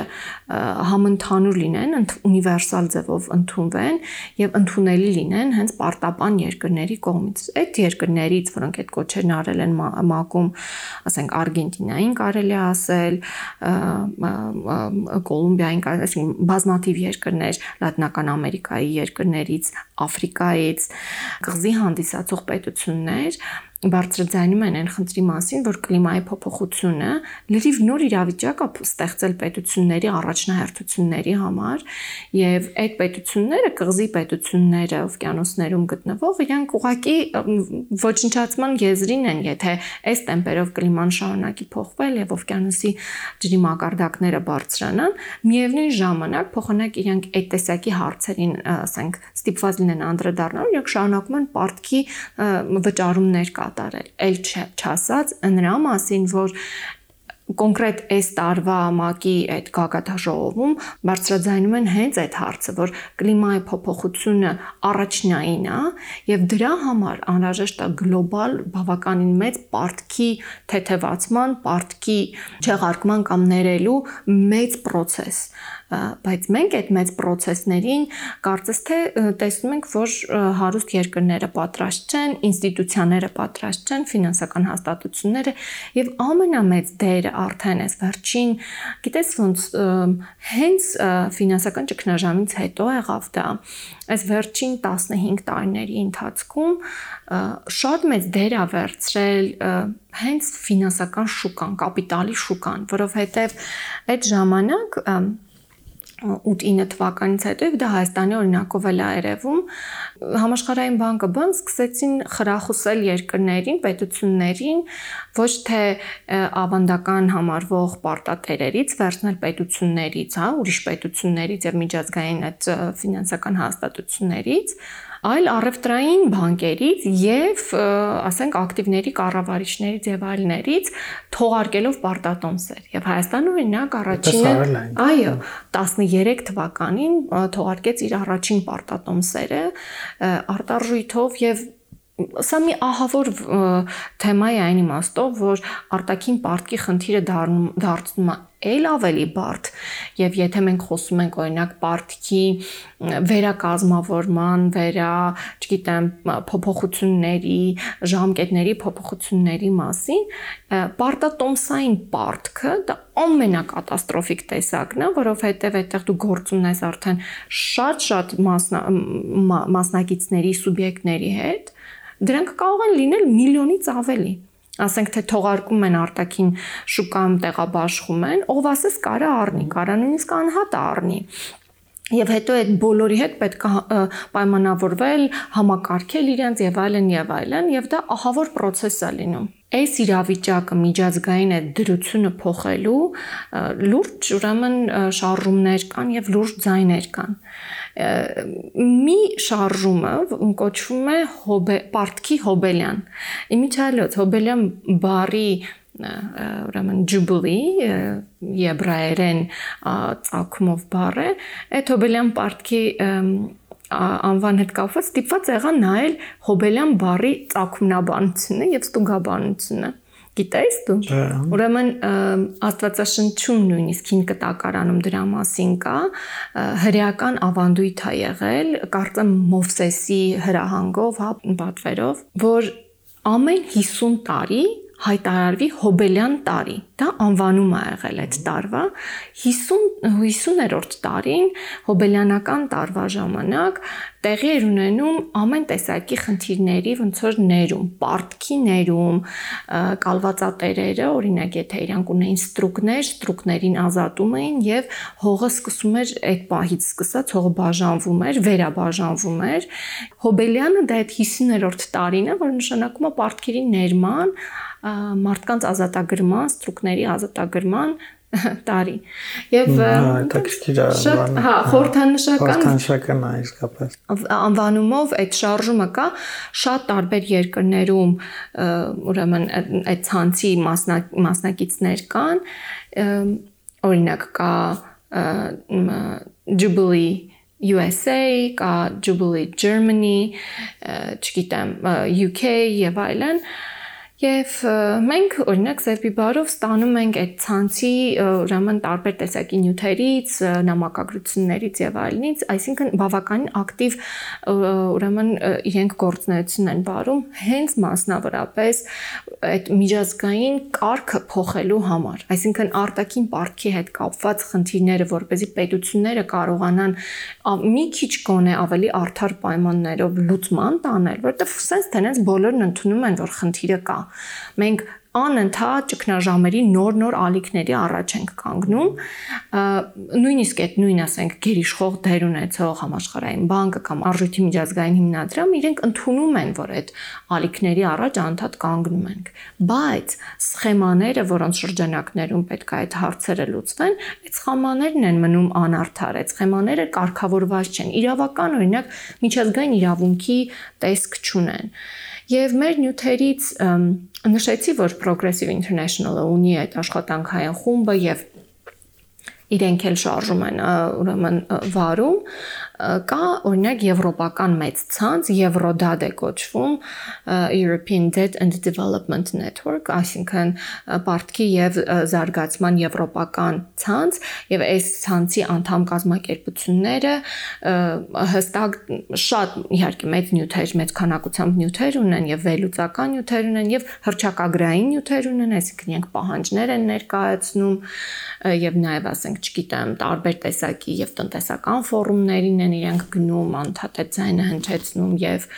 B: համընդհանուր լինեն, ունիվերսալ ձևով ընդունվեն եւ ընդունելի լինեն հենց պարտապան երկրների կողմից։ Այդ երկրներից, որոնք այդ կոչերն արել են ՄԱԿ-ում, ասենք Արգենտինային կարելի ասել, Կոլումբիային, այսինքն բազմաթիվ երկրներ Լատինական Ամերիկայի երկրներից, Աֆրիկայից, կղզի հանդիսացող պետություններ բարձրաձայնում են այն խնդրի մասին, որ կլիմայի փոփոխությունը լրիվ նոր իրավիճակ է ստեղծել պետությունների առաջնահերթությունների համար եւ այդ պետությունները, կղզի պետությունները օվկիանոսներում գտնվող, իրանք ուղակի ոչնչացման եզրին են, եթե այս տեմպերով կլիման շարունակի փոխվել եւ օվկիանոսի ջրի մակարդակները բարձրանան, միևնույն ժամանակ փոխանակ իրանք այդ տեսակի հարցերին, ասենք, ստիպված լինեն անդրադառնալ, իրանք շարունակում են պարտքի վճարումներ կա կատարել։ Էլ չասած նրա մասին, որ կոնկրետ այս տարվա մակի այդ գագաթաժողովում բարձրաձայնում են հենց այդ հարցը, որ կլիմայի փոփոխությունը առաջնային է եւ դրա համար անհրաժեշտ է գլոբալ բավականին մեծ պարտքի թեթևացման, պարտքի չեղարկման կամ ներելու մեծ process բայց մենք այդ մեծ process-ներին կարծես թե տեսնում ենք, որ հարուստ երկրները պատրաստ չեն, ինստիտուցիաները պատրաստ չեն, ֆինանսական հաստատությունները եւ ամենամեծ դերը արդեն էս վերջին, գիտես ոնց հենց ֆինանսական ճգնաժամից հետո եղավ դա այս վերջին 15 տարիների ընթացքում շատ մեծ դեր ա վերցրել հենց ֆինանսական շուկան, կապիտալի շուկան, որովհետև այդ ժամանակ 8-9 թվականից հետո եւ դա Հայաստանի օրինակով էլ այրևում համաշխարհային բանկը բան սկսեցին խրախուսել երկրներին, պետություններին ոչ թե ավանդական համարվող պարտատերերից վերցնել պետություններից, հա, ուրիշ պետություններից եւ միջազգային այդ ֆինանսական հաստատություններից, այլ առևտրային բանկերից եւ ասենք ակտիվների կառավարիչներից եւ այլներից թողարկելով պարտատոմսեր։ Եվ Հայաստանը օրինակ առաջինը այո 13 թվականին թողարկեց իր առաջին պարտատոմսերը արտարժույթով եւ Սա մի ահավոր թեմա է այն իմաստով, որ արտաքին պարտքի խնդիրը դառնում է ել ավելի բարդ եւ եթե մենք խոսում ենք օրինակ պարտքի վերակազմավորման, վերա, չգիտեմ, փոփոխությունների, ժամկետների փոփոխությունների մասին, պարտատոմսային պարտքը դա ամենակատաստրոֆիկ տեսակն է, որովհետեւ այդտեղ դու գործ ունես արդեն շատ-շատ մասնա, մասնակիցների, սուբյեկտների հետ դրանք կարող են լինել միլիոնից ավելի ասենք թե թողարկում են արտաքին շուկայում տեղաբաշխում են, ով ասես կարա առնի, կարա նույնիսկ անհատ առնի Եվ հետո այդ բոլորի հետ պետք է պայմանավորվել, համակարգել իրենց եւ այլն եւ այլն, եւ դա ահավոր process է լինում։ Այս իրավիճակը միջազգային այդ դրությունը փոխելու լուրջ ուրեմն շարժումներ կան եւ լուրջ ձայներ կան մի շարժումը կոչվում է հոբե պարտքի հոբելյան։ Իմիջայլոց հոբելյան բարի ուրեմն jubilee եբրայերեն ցակումով բառ է այդ հոբելյան պարտքի անվան հետ կապված ստիպված եղա նայել հոբելյան բառի ցակումնաբանությունը եւ ստուգաբանությունը Գիտես դու։ Ուրեմն Աստվածաշնչում նույնիսկ հին կտակարանում դրա մասին կա հրեական ավանդույթ է եղել, կարծեմ Մովսեսի հրահանգով, հա, պատվերով, որ ամեն 50 տարի հայտարարվի հոբելյան տարի։ Դա անվանում է եղել այդ տարվա 50 50-րդ տարին հոբելյանական տարվա ժամանակ տեղի էր ունենում ամեն տեսակի խնդիրների ոնց որ ներում, պարտքի ներում, կալվածատերերը, օրինակ եթե իրանք ունեին ստրուկներ, ստրուկներին ազատում էին եւ հողը սկսում էր այդ պահից սկսած հողը բաժանվում էր, վերաբաժանվում էր։ Հոբելյանը դա այդ 50-րդ տարին է, որ նշանակում է պարտքերի ներման, մարդկանց ազատագրման, ստրուկների ազատագրման տարի։ Եվ շատ, հա, խորհրդանշական
A: խորհրդանշական է իսկապես։
B: Անվանումով այդ շարժումը կա շատ տարբեր երկրներում, ուրեմն այդ ցանցի մասնակիցներ կան, օրինակ կա Jubilee USA, կա Jubilee Germany, չգիտեմ, UK եւ այլն, այլ Եվ մենք օրինակ Զեփի բարով ստանում ենք այդ ցանցի ուրեմն տարբեր տեսակի նյութերից, նամակագրություններից եւ այլնից, այսինքն բավականին ակտիվ ուրեմն իրենք գործունեություն են վարում հենց մասնավորապես այդ միջազգային կարգը փոխելու համար։ Այսինքն արտաքին պարտքի հետ կապված խնդիրները, որպեսզի պետությունները կարողանան մի քիչ գոնե ավելի արդար պայմաններով լուծման տանել, որովհետեւ sense տենես բոլորն ընդունում են, որ խնդիրը կա Մենք անընդհատ ճգնաժամերի նոր-նոր ալիքների առաջ ենք կանգնում նույնիսկ այդ նույն ասենք գերիշխող դեր ունեցող համաշխարհային բանկը կամ արժույթի միջազգային հիմնադրամը իրենք ընդունում են որ այդ ալիքների առաջ անընդհատ կանգնում ենք բայց սխեմաները որոնց շրջանակներում պետք է այդ հարցերը լուծվեն այդ սխեմաներն են մնում անարդար այդ սխեմաները կարգավորված չեն իրավական օրինակ միջազգային իրավունքի տեսք չունեն Եվ մեր նյութերից նշեցի, որ Progressive International-ը ունի այդ աշխատանքային խումբը եւ իրենք էլ շարժում են ուրեմն վարում կա օրինակ եվրոպական մեծ ցանց Eurodad է կոչվում European Debt and Development Network, այսինքն պարտքի եւ զարգացման եվրոպական ցանց եւ այս ցանցի անդամ կազմակերպությունները հստակ շատ իհարկե մեծ նյութեր, մեծ քանակությամբ նյութեր ունեն եւ վերլուծական նյութեր ունեն եւ հրճակագրային նյութեր ունեն, այսինքն իրենք պահանջներ են ներկայացնում եւ նաեւ ասենք, չգիտեմ, տարբեր տեսակի եւ տնտեսական ֆորումներին են իրենք գնում, անդադե ձայնը հնչեցնում եւ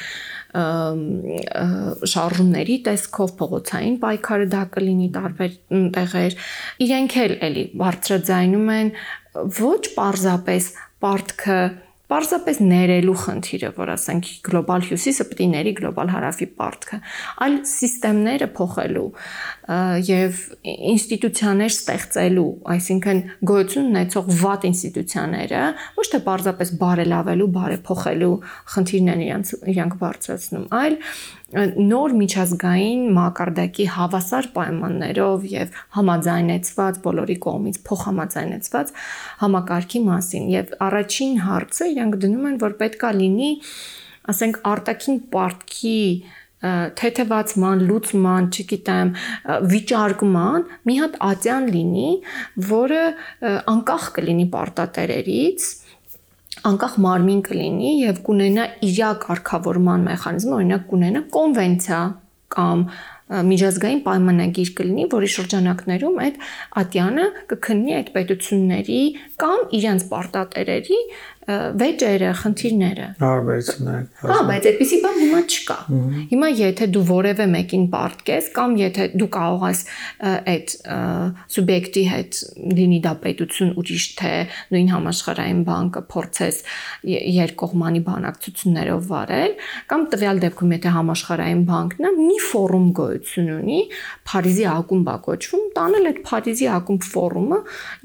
B: շարժումների տեսքով փողոցային պայքարը դա կլինի տարբեր տեղեր իրենք էլ էլի բարձրաձայնում են ոչ պարզապես պարտքը Պարզապես ներելու խնդիրը, որ ասենք գլոբալ հյուսիսը պետք է ների գլոբալ հարավի պարտքը, այլ համակարգները փոխելու եւ ինստիտուցիաներ ստեղծելու, այսինքն գոյություն ունեցող վատ ինստիտուցիաները ոչ թե պարզապես բարելավելու, բարեփոխելու խնդիրներն իրանք իրանք բարձրացնում, այլ նոր միջազգային մակարդակի հավասար պայմաններով եւ համաձայնեցված բոլորի կողմից փոխհամաձայնեցված համակարգի մասին եւ առաջին հարցը իրանք դնում են որ պետքա լինի ասենք արտաքին պարտքի թեթևացման, լուծման, չգիտեմ, վիճարկման մի հատ ատյան լինի, որը անկախ կլինի պարտատերերից, անկախ մարմին կլինի եւ կունենա իր կարգավորման մեխանիզմ, օրինակ կունենա կոնվենցիա կամ միջազգային պայմանագիր կլինի, որի շրջանակներում այդ ատյանը կքննի այդ պետությունների կամ իրենց պարտատերերի վեճերը, խնդիրները։
A: Հարաբերությունները։
B: Հա, բայց այդպեսի բան հիմա չկա։ Հիմա եթե դու որևէ մեկին պարտքես կամ եթե դու կարող ես այդ սուբյեկտի հետ լինի դա պետություն ուրիշ թե նույն համաշխարհային բանկը փորձես երկկողմանի բանակցություններով վարել, կամ տվյալ դեպքում եթե համաշխարհային բանկն է, մի ֆորում գոյություն ունի, Փարիզի ակումբ է կոչվում, տանել այդ Փարիզի ակումբ ֆորումը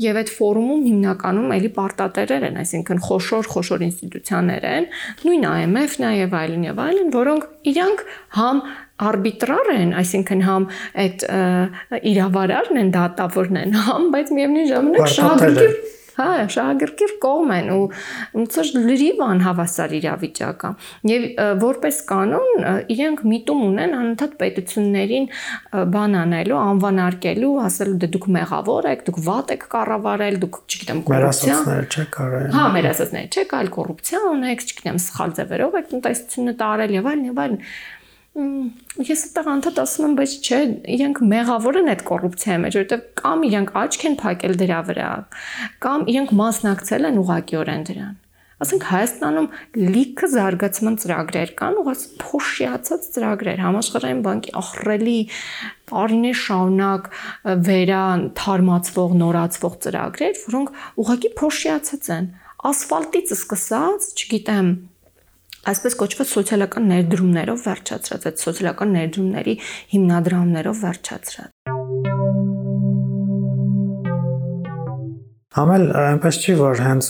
B: եւ այդ ֆորումում հիմնականում էլի պարտատերեր են, այսինքն խոշոր խոշոր խոշոր ինստիտուցիաներ են, նույն IMF-ն է եւ այլն եւ այլն, որոնք իրանք համ արբիտրար են, այսինքն համ այդ իրավարարն են, դատավորն են, համ, բայց միևնույն ժամանակ շահագրգիռ Հա, շահագրգիռ կողմ են ու ոնց որ լրիվ անհավասար իրավիճակա։ Եվ որպես կանոն իրենք միտում ունեն անընդհատ պետություններին բան անելու, անվանարկելու, ասելու դե դուք մեղավոր եք, դուք վատ եք կառավարել, դուք, չգիտեմ,
A: կոռուպցիա։ Մերասացներ չեք արել։
B: Հա, մերասացներ չեք, այլ կոռուպցիա ունեք, չգիտեմ, սխալ ձևերով եք տնտեսությունը տարել եւ այլն եւ այլն։ այլ, ես այդտեղ անդադ ասում եմ, բայց չէ, իրենք մեղավոր են այդ կոռուպցիայի մեջ, որովհետև կամ իրենք աչք են փակել դրա վրա, կամ իրենք մասնակցել են ուղղակիորեն դրան։ Ասենք Հայաստանում լիքը զարգացման ծրագրեր կան, ուղղակի փոշիացած ծրագրեր, համաշխարհային բանկի ահռելի տարիներ շարունակ վերա թարմացվող, նորացվող ծրագրեր, որոնք ուղղակի փոշիացած են ասֆալտից սկսած, չգիտեմ, այսպես կոչված սոցիալական ներդրումներով վերջացրած, այդ սոցիալական ներդրումների հիմնադրամներով վերջացրած։
A: Համել այնպես չի որ հենց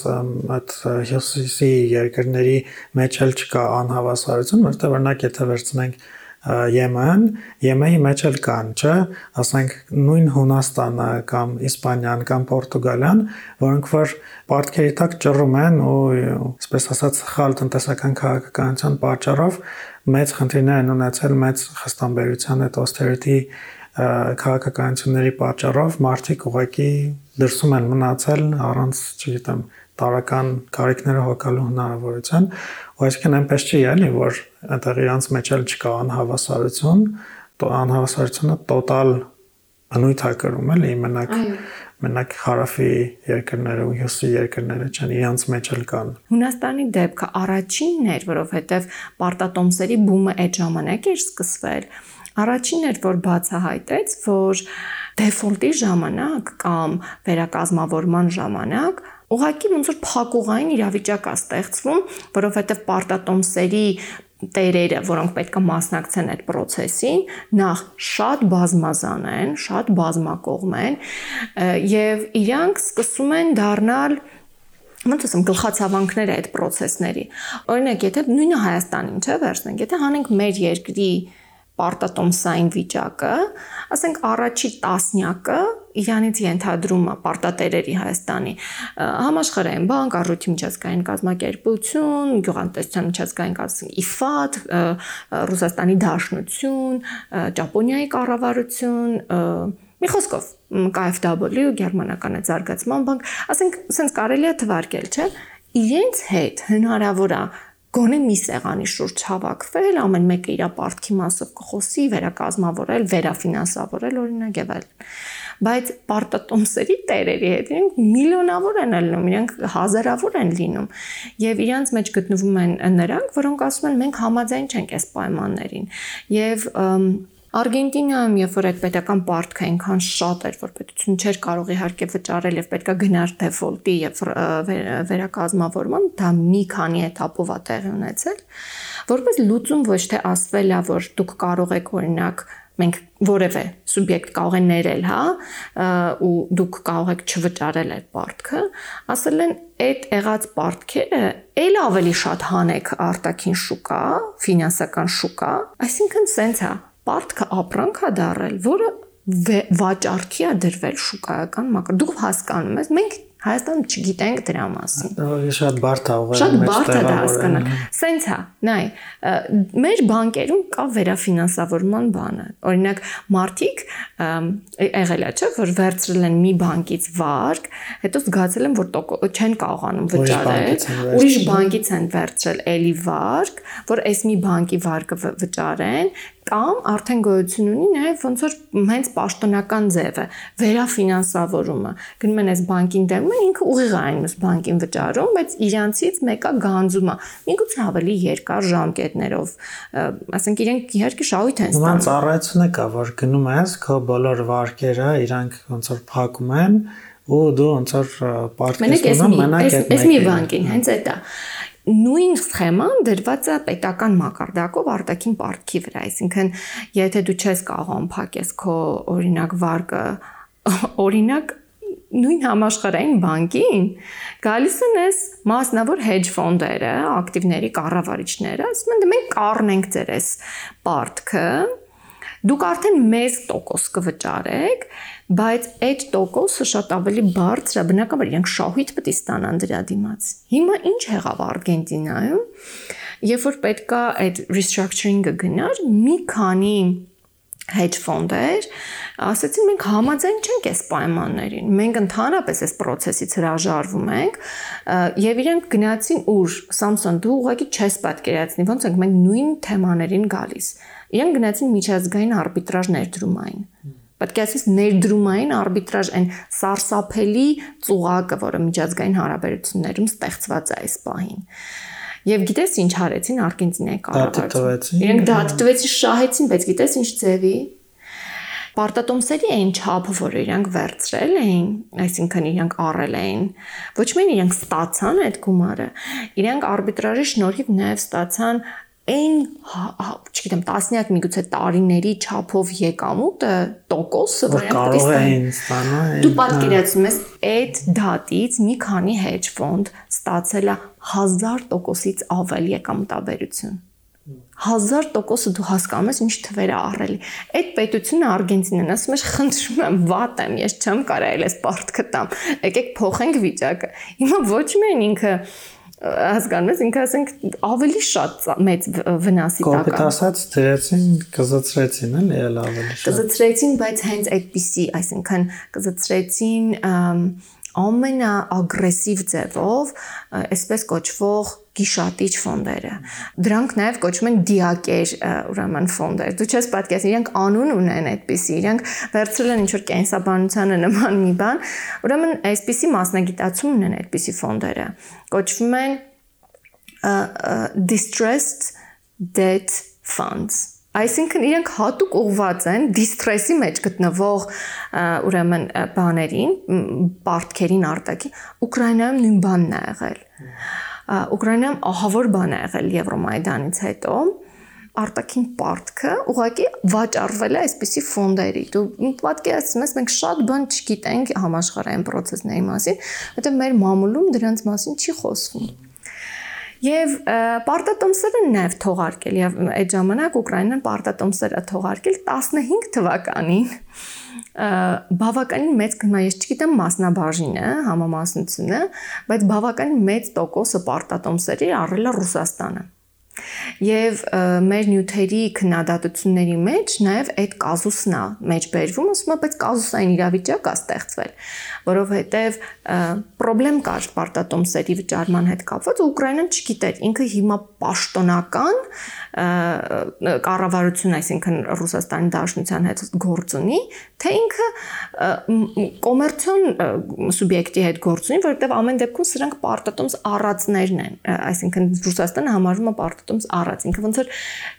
A: այդ հյուսիսի երկրների մեջ էլ չկա անհավասարություն, որտեղ օրինակ եթե վերցնենք Եմեն, Եմենի մեջ էլ կան, չէ, ասենք նույն Հունաստանը կամ Իսպանիան կամ Պորտուգալիան, որոնք որ պարտքերի տակ ճռում են ու այսպես ասած խալ տնտեսական քաղաքականության պատճառով մեծ խնդիրներ են ունեցել մեծ խստամբերության այդ austerity քաղաքականությունների պատճառով մարդիկ ուղղակի դրսում են մնացել առանց, չգիտեմ, տարական կարիքները հոգալու հնարավորության, ու այսինքն այնպես չի էլի, որ այնտեղ իրանց մեջ էլ չկա անհավասարություն, անհավասարությունը տոտալ բնույթ է կրում էլի մենակ մենակ հարավի երկրները ու հյուսի երկրները չեն իրանց մեջ էլ կան
B: Հունաստանի դեպքը առաջինն էր որովհետև պարտատոմսերի բումը այդ ժամանակ էր սկսվել առաջինն էր որ բացահայտեց որ դեֆոլտի ժամանակ կամ վերակազմավորման ժամանակ ուղղակի ոնց որ փակուղային իրավիճակ է ստեղծվում, որովհետև պարտատոմսերի տերերը, որոնք պետք է մասնակցեն այդ process-ին, նախ շատ բազմազան են, շատ բազմակողմ են եւ իրանք սկսում են դառնալ ոնց ասեմ գլխացավանքները այդ process-ների։ Օրինակ, եթե նույնը Հայաստանին չէ վերցնենք, եթե հանենք մեր երկրի պարտատոմսային վիճակը, ասենք առաջի տասնյակը իրանից ենթադրում է պարտատերերի Հայաստանի համաշխարհային բանկ, առողջի միջազգային կազմակերպություն, գյուղատնտեսության միջազգային կազմակերպություն, IFAD, Ռուսաստանի Դաշնություն, Ճապոնիայի կառավարություն, մի խոսքով KfW, գերմանական զարգացման բանկ, ասենք, sense կարելի է թվարկել, չէ՞։ Իրենց հետ հնարավոր է գոնե մի սեղանի շուրջ հավաքվել, ամեն մեկը իր ապարտքի մասով կխոսի, վերակազմավորել, վերաֆինանսավորել օրինակ եւ այլն։ Բայց պարտատոմսերի տերերի հետ իրենք միլիոնավոր են լինում, իրենք հազարավոր են լինում եւ իրանց մեջ գտնվում են նրանք, որոնք ասում են մենք համաձայն չենք այս պայմաններին։ Եվ և, Արգենտինայում, երբ որ այդ պետական պարտքը այնքան շատ էր, որ պետությունը չէր կարող իհարկե վճարել եւ պետքա գնար դեֆոլտի եւ վերակազմավորման, դա մի քանի этаպով է տեղի ունեցել, որպես լուծում ոչ թե ասվել է, որ դուք կարող եք օրինակ մենք որևէ սուբյեկտ կարող է ներել, հա, ու դուք կարող եք չվճարել այդ պարտքը, ասել են այդ եղած պարտքերը ել ավելի շատ հանեք արտաքին շուկա, ֆինանսական շուկա, այսինքն սենց է, պարտքը ապրանք է դարել, որը վաճառքի է դրվել շուկայական մակար։ Դու հասկանում ես, մենք Հայաստանում չգիտենք դրա մասին։
A: Շատ բարդ է ուղղակի
B: Շատ բարդ է հասկանալ։ Սենց է, նայ մեր բանկերում կա վերաֆինանսավորման բանը օրինակ մարդիկ եղել է չէ որ վերցրել են մի բանկից վարկ հետո զգացել են որ չեն կարողանում վճարել ուրիշ բանկից են վերցրել էլի վարկ որ այս մի բանկի վարկը վճարեն կամ արդեն գոյություն ունի նաև ոնց որ հենց պաշտոնական ձևը վերաֆինանսավորումը գնում են այս բանկին են ինքը ուղիղ այն մյուս բանկին վճարում բայց իրանցից մեկը գանձում է միգուցե ավելի երկար ժամկետներով ասենք իրենք իհարկե շահույթ են
A: ստանում ծառայությունը կա որ գնում ես քո բոլոր վարկերը իրանք ոնց որ փակում են ու դու ոնց որ պարտքես ունեմ
B: մենակ այդ այս մի բանկին հենց այդ է նույն սխեման դրված է պետական մակարդակով արտաքին պարտքի վրա, այսինքն եթե դու չես կարողանում փակես քո օրինակ վարկը, օրինակ նույն համաշխարհային բանկին գալիս են այս մասնավոր hedge ֆոնդերը, ակտիվների կառավարիչները, ասում են դե մենք կառնենք ձեր այս պարտքը, դուք արդեն մեծ տոկոս կվճարեք, բայց այդ տոկոսը շատ ավելի բարձր է, բնականաբար իրենք շահույթ պետք է ստանան դրա դիմաց։ Հիմա ինչ եղավ Արգենտինայում, երբ որ պետքա այդ restructuring-ը գնար, մի քանի hedge ֆոնդեր ասացին մենք համաձայն չենք այս պայմաններին մենք ընդհանրապես այս process-ից հրաժարվում ենք եւ իրենք գնացին ուր Samsung դու ուղղակի չես պատկերացնի ոնց ենք մենք նույն թեմաներին գալիս իրենք գնացին միջազգային արբիտրաժ ներդրումային Պատկերացնես ներդրումային արբիտրաժ այն սարսափելի ծուղակը, որը միջազգային հարաբերություններում ստեղծված է այս պահին։ Եվ գիտես ինչ արեցին Արգենտինայի կառավարությունը։ Իրենք դատ տվեցին, շահեցին, բայց գիտես ինչ ձևի։ Պարտատոմսերի այն չափը, որ իրանք վերցրել էին, այսինքն իրանք առել էին, ոչ միայն իրանք ստացան այդ գումարը, իրանք արբիտրաժի շնորհիվ նաև ստացան այն, հա, հա, չգիտեմ, տասնյակ միգուցե տարիների չափով եկամուտը տոկոսը,
A: որ կարող էին ստանալ։
B: Դու պատկերացնում ես այդ դատից մի քանի hedge fund ստացել է 1000%-ից ավել եկամտաբերություն։ 1000%-ը դու հասկանում ես ինչ թվեր է առելի։ Այդ պետությունը Արգենտինան ասում է, խնդրում եմ, վատ եմ, ես չեմ կարա այս պարտքը տամ։ Եկեք փոխենք վիճակը։ Հիմա ոչ միայն ինքը հասկանում ես ինքը ասենք ավելի շատ մեծ վնասի տակ
A: կոպիտ ասած դրեցին կզծրեցին էլի էլ ավելի շատ
B: կզծրեցին բայց հենց այդպիսի այսինքն կզծրեցին ամենաագրեսիվ ձևով այսպես կոչվող գիշատիչ ֆոնդերը։ Դրանք նաև կոչվում են դիակեր, ուրեմն ֆոնդեր։ Դու չես պատկերացնի, իրենք անուն ունեն այդպիսի, իրենք վերցրել են ինչ-որ կենսաբանությանը նման մի բան, ուրեմն այսպիսի մասնագիտացում ունեն այդպիսի ֆոնդերը։ Կոչվում են distressed debt funds Այսինքն իրենք հատուկ ուղված են դիստրեսի մեջ գտնվող ուրեմն բաներին, պարտքերին արտակի Ուկրաինայում նույն բանն է եղել։ Ուկրաինայում ահավոր բան է եղել Եվրոմայդանից հետո արտաքին պարտքը ուղղակի վաճառվել է այսպիսի ֆոնդերի։ Դու պատկերացնում ես, մենք շատ բան չգիտենք համաշխարհային process-ների մասին, որտեղ մեր մամուլում դրանց մասին չի խոսվում։ Եվ պարտատոմսերը նաև թողարկել եւ այդ ժամանակ Ուկրաինան պարտատոմսերը թողարկել 15 թվականին բավականին մեծ հիմա ես չգիտեմ մասնաբաժինը, համամասնությունը, բայց բավականին մեծ տոկոսը պարտատոմսերի առել է Ռուսաստանը։ Եվ մեր նյութերի քննադատությունների մեջ նաև այդ կազուսն է մեջ բերվում, ասում եմ, բայց կազուսային իրավիճակ է ստեղծվել, որովհետև խնդրեմ կար պարտատոմսերի վճարման հետ կապված, Ուկրաինան չգիտեր, ինքը հիմա պաշտոնական կառավարություն, այսինքն Ռուսաստանի Դաշնության հետ գործ ունի, թե ինքը կոմերցիոն սուբյեկտի հետ գործ ունի, որովհետև ամեն դեպքում սրանք պարտատոմս առածներն են, այսինքն Ռուսաստանը համարվում է պարտատոմս առած, ինքը ոնց որ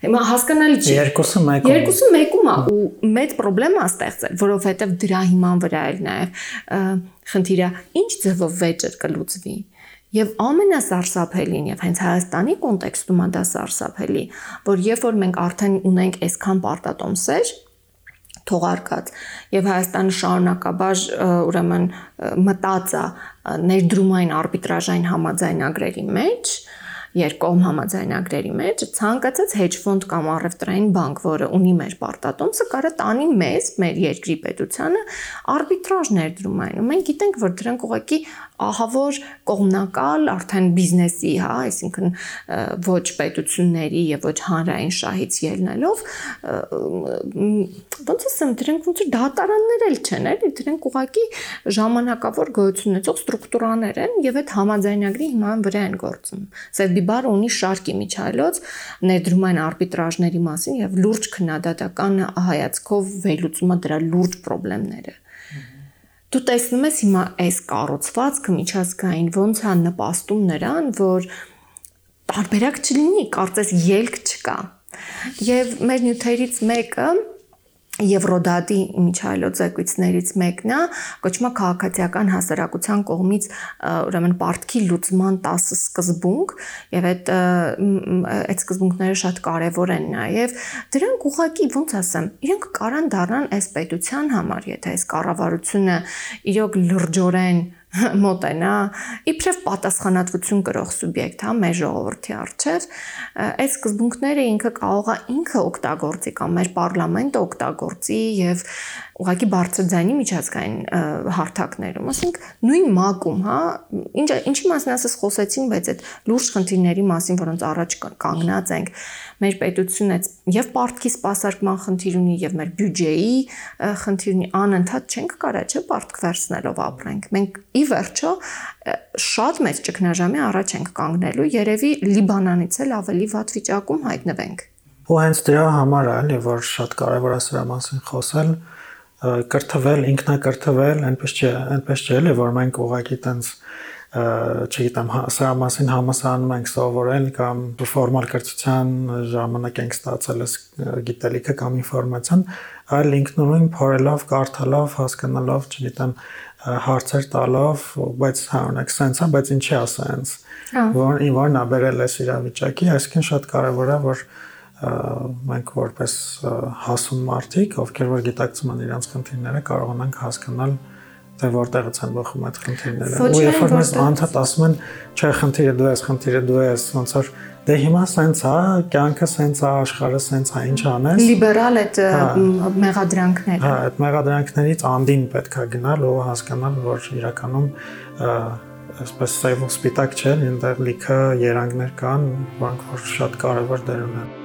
B: հիմա հասկանալի չի։
A: Երկուսը մեկում։
B: Երկուսը մեկում է ու մեծ խնդրեմ է ստեղծել, որովհետև դրա հիման վրա էլ նաև խնդիրը ինչ ձևով վեճեր կլուծվի Եվ ամենասարսափելին եւ հենց Հայաստանի կոնտեքստում է դա սարսափելի, որ երբ որ մենք արդեն ունենք այսքան պարտատոմսեր, թողարկած եւ Հայաստանը շարունակաբար ուրեմն մտածա ներդրումային արբիտրաժային համաձայնագրերի մեջ, երկկողմ համաձայնագրերի մեջ ցանկացած hedge fund կամ առևտրային բանկ, որը ունի մեր պարտատոմսը, կարա տանի մեզ, մեր երկրի պետությանը արբիտրաժ ներդրումային։ Ու մենք գիտենք, որ դրանք ուղղակի ահավոր կողմնակալ արդեն բիզնեսի, հա, այսինքն ոչ պետությունների եւ ոչ հանրային շահից ելնելով ոնց ասեմ, դրանք ոնց դատարաններ էլ չեն, էլի, դրանք ուղղակի ժամանակավոր գոյություն ունեցող ստրուկտուրաներ են եւ այդ համաձայնագրի հիման վրա են գործում։ Սերդիբարը ունի շարք իմիջայլոց ներդրումային արբիտրաժների մասին եւ լուրջ քննադատական հայացքով վերլուծումը դրա լուրջ խնդիրները դու տեսնում ես հիմա այս կառուցվածքը միջազգային ոնց է նպաստում նրան, որ տարբերակ չլինի, կարծես ելք չկա։ Եվ մեր նյութերից մեկը Եվրոդատի միջայլոց զեկույցներից մեկն է, կոչվում է քաղաքացիական հասարակության կողմից ուրեմն պարտքի լուծման 10 սկզբունք, եւ այդ այդ սկզբունքները շատ կարեւոր են նաեւ դրանք ուղղակի ոնց ասեմ, իրենք կարան դառնան այս պետության համար, եթե այս կառավարությունը իրոք լրջորեն մոտենա իբրև պատասխանատվություն կրող սուբյեկտ, հա, մեր ժողովրդի արչև, այս սկզբունքները ինքը կարող է ինքը օգտագործի կամ մեր parlamento օգտագործի եւ ուղղակի բարձր ձայնի միջազգային հարթակներում, ասենք նույն մակում, հա, ինչ ինչի մասին ասես խոսեցին, բայց այդ լուրջ խնդիրների մասին, որոնց առաջ կանգնած ենք, մեր պետությունը եւ պարտքի սպասարկման խնդիր ունի եւ մեր բյուջեի խնդիր ունի, անընդհատ չենք կարա չէ պարտք վերցնելով ապրենք։ Մենք ի վերջո շատ մեծ ճգնաժամի առաջ ենք կանգնելու, երևի Լիբանանից էլ ավելի վատ վիճակում հայտնվենք։
A: Ու հենց դրա համար է, էլի, որ շատ կարևոր է սրա մասին խոսել, կրթվել, ինքնակրթվել, այնպես չէ, այնպես չէ, էլի, որ մենք ուղղակի տենց չգիտեմ, հա, սրա մասին համասարանում ենք սովորել կամ ֆորմալ կրթության ժամանակ ենք ստացել այս գիտելիքը կամ ինֆորմացիան, այլ ինքնուրույն փորելով, կարդալով, հասկանալով, չգիտեմ, հարցեր տալով, բայց հա օրինակ սենսա, բայց ինչի ասա հենց։ հա։ Որ ինվորն ա բերել այս իրավիճակի, այսինքն շատ կարևոր է, որ մենք որպես հասուն մարդիկ, ովքեր որ գիտակցում են իրենց խնդիրները, կարողանանք հասկանալ թե որտեղից են բխում այդ խնդիրները։ Ու երբ որ մեզ անդադ ասում են, չէ, խնդիրը դու ես, խնդիրը դու ես, ոնց որ դե հիմա սենց է, կյանքը սենց է, աշխարհը սենց է, ինչ անես։
B: Լիբերալ այդ հա։ մեղադրանքները։
A: Հա, այդ մեղադրանքներից անդին պետքա գնալ ու հասկանալ, որ իրականում այսպես սև ու սպիտակ չէ, այնտեղ լիքը երանգներ կան, որոնք որ շատ կարևոր դեր ունեն։